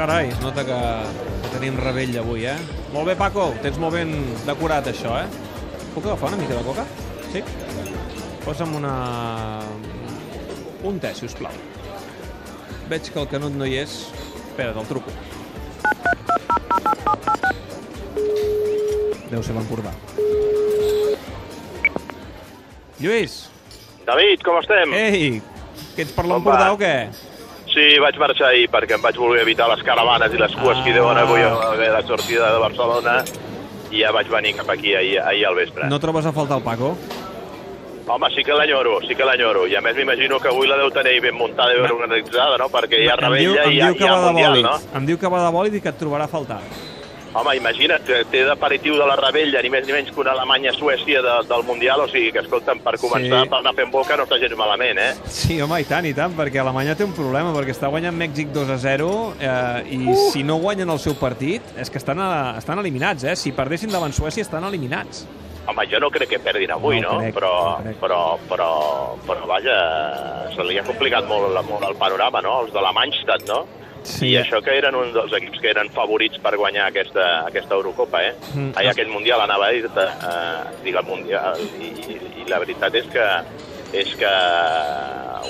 Carai, es nota que, que tenim rebell avui, eh? Molt bé, Paco, tens molt ben decorat, això, eh? Puc agafar una mica de coca? Sí? Posa'm una... un te, si us plau. Veig que el Canut no hi és. Espera, te'l truco. Deu ser l'Empordà. Lluís! David, com estem? Ei! Que ets per l'Empordà o què? Sí, vaig marxar ahir perquè em vaig voler evitar les caravanes i les cues Ah. que deuen avui a la sortida de Barcelona i ja vaig venir cap aquí ahir, ahir al vespre. No trobes a faltar el Paco? Home, sí que l'enyoro, sí que l'enyoro. I a més m'imagino que avui la deu tenir ben muntada i ben organitzada, no? Perquè hi ha diu, rebella i hi ha, hi ha mundial, no? Em diu que va de bòlid i que et trobarà a faltar. Home, imagina't té d'aperitiu de la rebella ni més ni menys que una Alemanya-Suècia de, del Mundial, o sigui que, escolta'm, per començar, Sí. per anar fent boca no està gens malament, eh? Sí, home, i tant, i tant, perquè Alemanya té un problema, perquè està guanyant Mèxic 2 a 0 eh, i Uh! si no guanyen el seu partit és que estan, a, estan eliminats, eh? Si perdessin davant Suècia estan eliminats. Home, jo no crec que perdin avui, No no? crec, però, no crec. però, però, però, vaja, se li ha complicat molt, molt el panorama, no? Els Manchester, no? Sí, I això que eren un dels equips que eren favorits per guanyar aquesta, aquesta Eurocopa, eh? Mm. Ai, aquest Mundial anava a dir-te, eh, dic el Mundial, i, i, i la veritat és que és que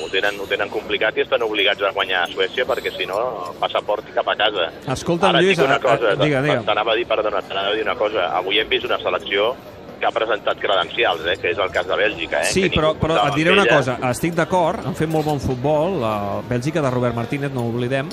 ho tenen, ho tenen complicat i estan obligats a guanyar a Suècia perquè si no, passaport i cap a casa. Escolta'm, Ara Lluís, una eh, cosa, eh, digue, digue. t'anava a dir, perdona, t'anava a dir una cosa. Avui hem vist una selecció que ha presentat credencials, eh, que és el cas de Bèlgica. Eh, Sí, però, però et diré una cosa, estic d'acord, han fet molt bon futbol, la Bèlgica de Robert Martínez, no ho oblidem,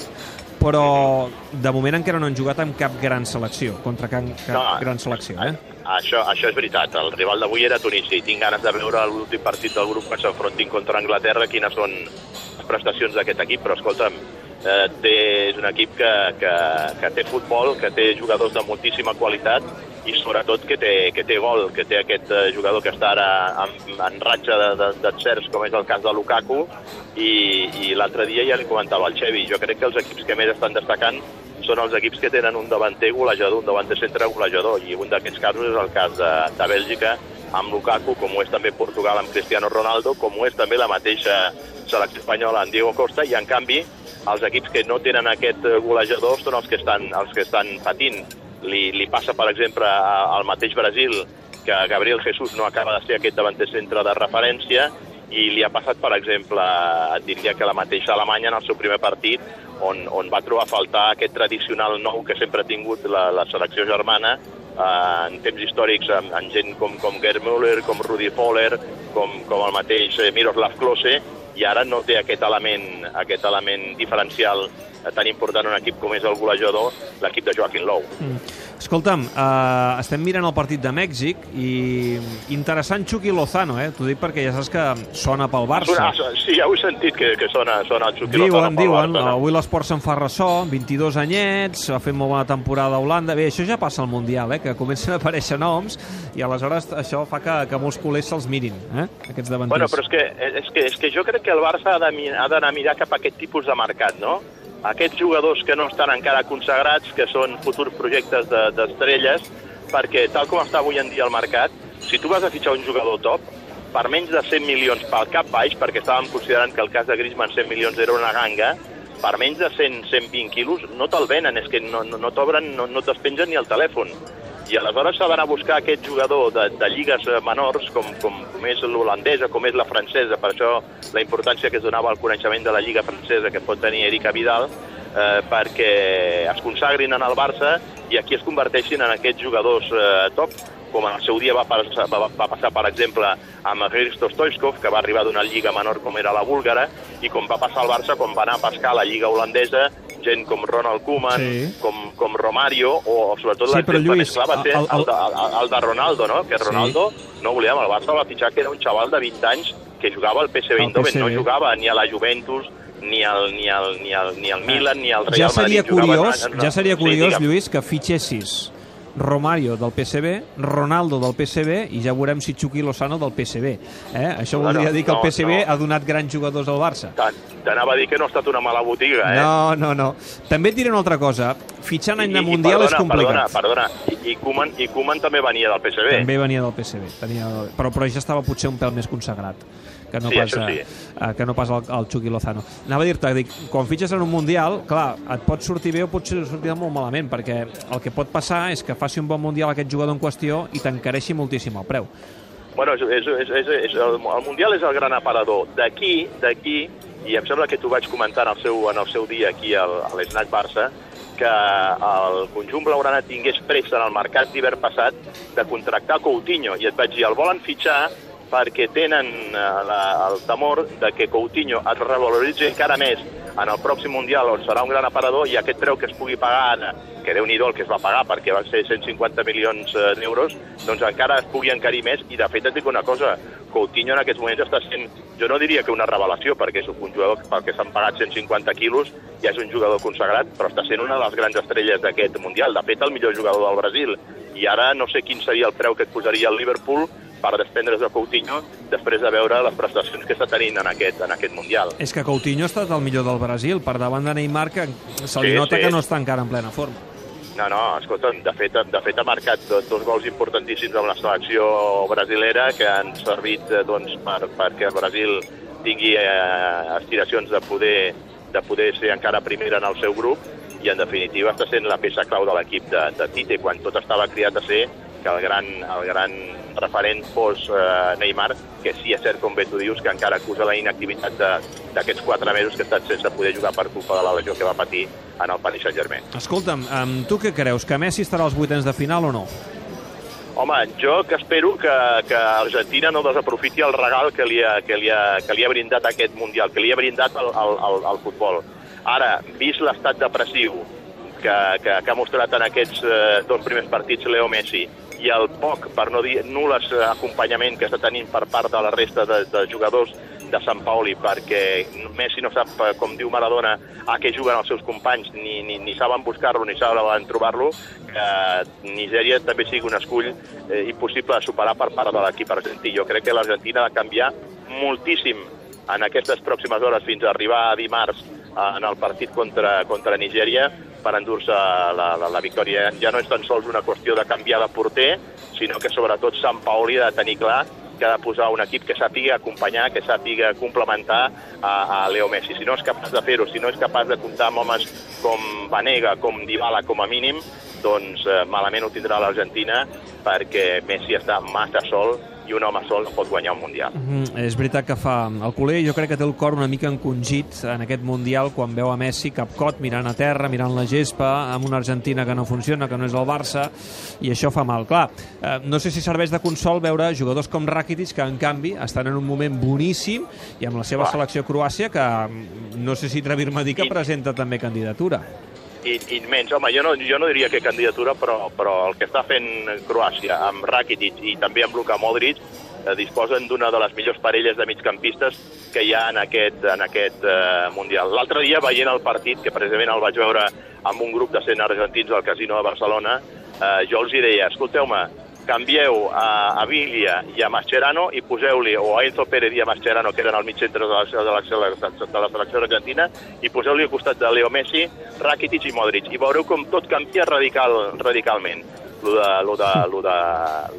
però de moment encara no han jugat amb cap gran selecció, contra cap, cap No, gran selecció, eh? Això, això és veritat. El rival d'avui era Tunísia i tinc ganes de veure l'últim partit del grup que s'enfrontin contra Anglaterra, quines són les prestacions d'aquest equip, però escolta'm, eh, té, és un equip que, que, que té futbol, que té jugadors de moltíssima qualitat i sobretot que té, que té gol, que té aquest eh, jugador que està ara en, en ratxa de- de- d'encerts, com és el cas de Lukaku, i, i l'altre dia ja li comentava al Xevi, jo crec que els equips que més estan destacant són els equips que tenen un davanter golejador, un davanter centre golejador, i un d'aquests casos és el cas de, de Bèlgica amb Lukaku, com ho és també Portugal amb Cristiano Ronaldo, com ho és també la mateixa selecció espanyola amb Diego Costa, i en canvi els equips que no tenen aquest eh, golejador són els que estan, els que estan patint. Li, li passa, per exemple, al mateix Brasil, que Gabriel Jesús no acaba de ser aquest davanter centre de referència, i li ha passat, per exemple, et diria que la mateixa Alemanya en el seu primer partit, on, on va trobar a faltar aquest tradicional nou que sempre ha tingut la, la selecció germana, eh, en temps històrics amb, amb gent com, com Gerd Müller, com Rudi Voller, com, com el mateix eh, Miroslav Klose, i ara no té aquest element, aquest element diferencial tan important un equip com és el golejador, l'equip de Joaquim Lou. Mm. Escolta'm, uh, estem mirant el partit de Mèxic i interessant Chucky Lozano, eh? T'ho dic perquè ja saps que sona pel Barça. Sona, sí, ja ho he sentit que, que sona, sona el Chucky Diuen, Lozano pel diuen, Barça, no? avui l'esport se'n fa ressò, 22 anyets, ha fet molt bona temporada a Holanda. Bé, això ja passa al Mundial, eh, que comencen a aparèixer noms i aleshores això fa que, que molts culers se'ls mirin, eh, aquests davanters. Bueno, però és que, és, que, és que jo crec que el Barça ha d'anar a mirar cap a aquest tipus de mercat, no? Aquests jugadors que no estan encara consagrats, que són futurs projectes de- d'estrelles, perquè tal com està avui en dia el mercat, si tu vas a fitxar un jugador top, per menys de 100 milions pel cap baix, perquè estàvem considerant que el cas de Griezmann 100 milions era una ganga, per menys de 100, 120 quilos no te'l venen, és que no, no, no t'obren, no, no t'es pengen ni el telèfon. I aleshores s'ha d'anar a buscar aquest jugador de, de lligues eh, menors, com, com, com és l'holandesa, com és la francesa, per això la importància que es donava al coneixement de la lliga francesa que pot tenir Erika Vidal, eh, perquè es consagrin en el Barça i aquí es converteixin en aquests jugadors eh, top, com en el seu dia va passar, va, va passar per exemple, amb Hristo Stoichkov, que va arribar d'una lliga menor com era la búlgara, i com va passar al Barça quan va anar a pescar a la lliga holandesa, gent com Ronald Koeman, Sí. com, com Romario, o sobretot Sí, però, l'exemple Lluís, més clar va ser el- el, el- el, el, de Ronaldo, no? Que Sí. Ronaldo, no oblidem, el Barça va fitxar que era un xaval de 20 anys que jugava al PSV Eindhoven, no jugava ni a la Juventus, ni al, ni al, ni al, ni al Milan, ni al Real ja seria Madrid. jugava curiós, en- en- ja seria sí, curiós, digue'm. Lluís, que fitxessis Romario del PSB, Ronaldo del PSB i ja veurem si Chucky Lozano del PSB. Eh? Això No, voldria no, dir que el PSB no. ha donat grans jugadors al Barça. T'anava a dir que no ha estat una mala botiga, eh? No, no, no. També et diré una altra cosa. Fitxar en any de Mundial és perdona, complicat. Perdona, perdona. I, i, Koeman, I Koeman també venia del PSV. També venia del PSB. Tenia... Però, però ja estava potser un pèl més consagrat. Que no Sí, pas, sí. eh, que no pas el, el Chucky Lozano. Anava a dir-te, dic, quan fitxes en un Mundial, clar, et pot sortir bé o pot sortir molt malament, perquè el que pot passar és que faci un bon Mundial aquest jugador en qüestió i t'encareixi moltíssim el preu. Bueno, és, és, és, és, és, el, el Mundial és el gran aparador. D'aquí, d'aquí, i em sembla que t'ho vaig comentar en el seu, en el seu dia aquí al, a l'Snac Barça, que el conjunt blaugrana tingués pressa en el mercat d'hivern passat de contractar Coutinho, i et vaig dir, el volen fitxar perquè tenen eh, la, el temor de que Coutinho es revaloritzi encara més en el pròxim Mundial, on serà un gran aparador, i aquest preu que es pugui pagar ara, que déu nhi el que es va pagar, perquè van ser 150 milions eh, d'euros, doncs encara es pugui encarir més, i de fet et dic una cosa, Coutinho en aquests moments està sent, jo no diria que una revelació, perquè és un jugador pel que s'han pagat 150 quilos, ja és un jugador consagrat, però està sent una de les grans estrelles d'aquest Mundial, de fet el millor jugador del Brasil, i ara no sé quin seria el preu que et posaria el Liverpool per desprendre's de Coutinho després de veure les prestacions que està tenint en aquest, en aquest Mundial. És que Coutinho ha estat el millor del Brasil, per davant de Neymar, que se li Sí, nota sí. que no està encara en plena forma. No, no, escolta, de fet, de fet ha marcat do- dos gols importantíssims amb la selecció brasilera que han servit eh, doncs, per, perquè el Brasil tingui eh, aspiracions de poder, de poder ser encara primera en el seu grup i en definitiva està sent la peça clau de l'equip de, de Tite quan tot estava criat a ser que el gran, el gran referent fos eh, Neymar, que sí és cert, com bé tu dius, que encara acusa la inactivitat d'aquests quatre mesos que ha estat sense poder jugar per culpa de la lesió que va patir en el Paris Saint-Germain. Escolta'm, um, tu què creus? Que Messi estarà als vuitens de final o no? Home, jo que espero que, que Argentina no desaprofiti el regal que li, ha, que, li ha, que li ha brindat aquest Mundial, que li ha brindat el, el, el, el futbol. Ara, vist l'estat depressiu que, que, que ha mostrat en aquests eh, dos primers partits Leo Messi i el poc, per no dir nul·les eh, acompanyament que està tenint per part de la resta de, de jugadors de Sant Paoli, perquè Messi no sap, eh, com diu Maradona, a què juguen els seus companys, ni, ni, ni saben buscar-lo, ni saben trobar-lo, que Nigèria també sigui un escull eh, impossible de superar per part de l'equip argentí. Jo crec que l'Argentina ha de canviar moltíssim en aquestes pròximes hores fins a arribar a dimarts eh, en el partit contra, contra Nigèria per endur-se la, la, la victòria. Ja no és tan sols una qüestió de canviar de porter, sinó que sobretot Sant Paoli ha de tenir clar que ha de posar un equip que sàpiga acompanyar, que sàpiga complementar a, a Leo Messi. Si no és capaç de fer-ho, si no és capaç de comptar amb homes com Vanega, com Dybala, com a mínim, doncs eh, malament ho tindrà l'Argentina perquè Messi està massa sol i un home sol no pot guanyar un Mundial. Mm, és veritat que fa... El culer jo crec que té el cor una mica encongit en aquest Mundial quan veu a Messi capcot mirant a terra, mirant la gespa, amb una Argentina que no funciona, que no és el Barça, i això fa mal. Clar, eh, no sé si serveix de consol veure jugadors com Rakitic, que en canvi estan en un moment boníssim, i amb la seva Clar. selecció Croàcia, que mm, no sé si atrevir-me a dir que I- presenta també candidatura. I, i menys, home, jo no, jo no diria que candidatura, però, però el que està fent Croàcia amb Rakitic i també amb Luka Modric eh, disposen d'una de les millors parelles de migcampistes que hi ha en aquest, en aquest eh, Mundial. L'altre dia, veient el partit, que precisament el vaig veure amb un grup de 100 argentins al Casino de Barcelona, eh, jo els deia, escolteu-me, canvieu a, a Viglia i a Mascherano i poseu-li, o a Enzo Pérez i a Mascherano, que eren al mig centre de la, de la, de la selecció argentina, i poseu-li al costat de Leo Messi, Rakitic i Modric. I veureu com tot canvia radical, radicalment. Lo de, lo, de, lo, de,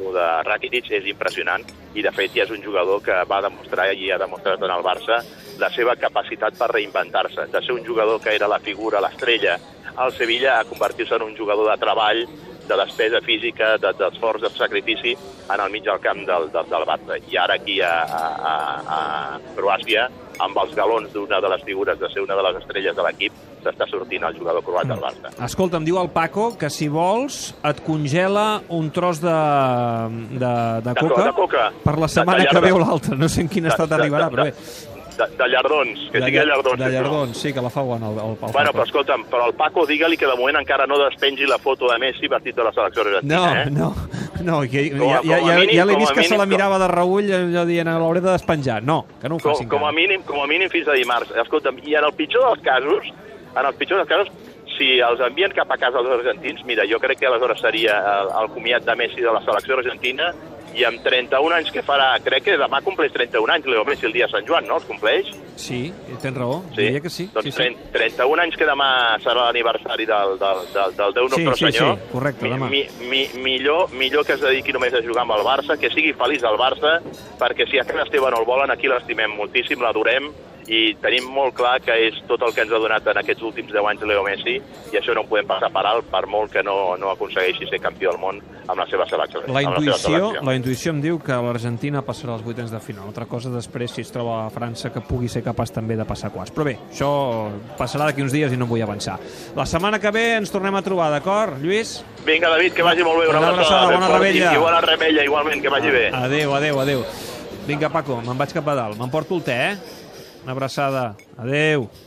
lo de Rakitic és impressionant i de fet ja és un jugador que va demostrar i ha demostrat en el Barça la seva capacitat per reinventar-se, de ser un jugador que era la figura, l'estrella al Sevilla a convertir-se en un jugador de treball de despesa física, de- d'esforç, de, sacrifici en el mig del camp del, del, del Barça. I ara aquí a, a, a Croàcia, amb els galons d'una de les figures de ser una de les estrelles de l'equip, s'està sortint el jugador croat del Barça. Escolta, em diu el Paco que si vols et congela un tros de, de, de, De coca, co- de coca. per la De- setmana de que ve o l'altra. No sé en quin estat De- de- arribarà, de- però bé. De, de llardons, que sigui de llardons. De llardons, sí, que la fa bona el, el, el Bueno, Paco. però escolta'm, però al Paco digue-li que de moment encara no despengi la foto de Messi vestit de la selecció argentina, No, eh? no, no, que, Com ja, a- ja, com a ja, mínim- ja l'he com vist a que se la mínim- mirava de reull allò dient l'hauré de despenjar. No, que no ho com, facin com, a encara. mínim, com a mínim fins a dimarts. Escolta'm, i en el pitjor dels casos, en el pitjor dels casos, si els envien cap a casa els argentins, mira, jo crec que aleshores seria el, el comiat de Messi de la selecció argentina i amb 31 anys que farà, crec que demà compleix 31 anys, Leo Messi, el dia de Sant Joan, no? Els compleix? Sí, tens raó, Sí. diria que sí. Doncs sí, sí. 30, 31 anys que demà serà l'aniversari del, del, del, del Déu Sí, Nostre sí, Senyor. sí, correcte, demà. Mi, mi, millor, millor que es dediqui només a jugar amb el Barça, que sigui feliç al Barça, perquè si a Can Esteve no el volen, aquí l'estimem moltíssim, l'adorem, i tenim molt clar que és tot el que ens ha donat en aquests últims 10 anys Leo Messi, i això no ho podem passar per alt, per molt que no, no aconsegueixi ser campió del món amb la seva selecció. La intuïció, selecció. la intuïció em diu que l'Argentina passarà als vuitens de final. Altra cosa després, si es troba a França, que pugui ser capaç també de passar quarts. Però bé, això passarà d'aquí uns dies i no vull avançar. La setmana que ve ens tornem a trobar, d'acord, Lluís? Vinga, David, que vagi molt bé. Una, Una abraçada, ben bona rebella. I bona rebella, igualment, que vagi bé. Adéu, adéu, adéu. Vinga, Paco, me'n vaig cap a dalt. M'emporto el te, eh? Una abraçada. Adéu.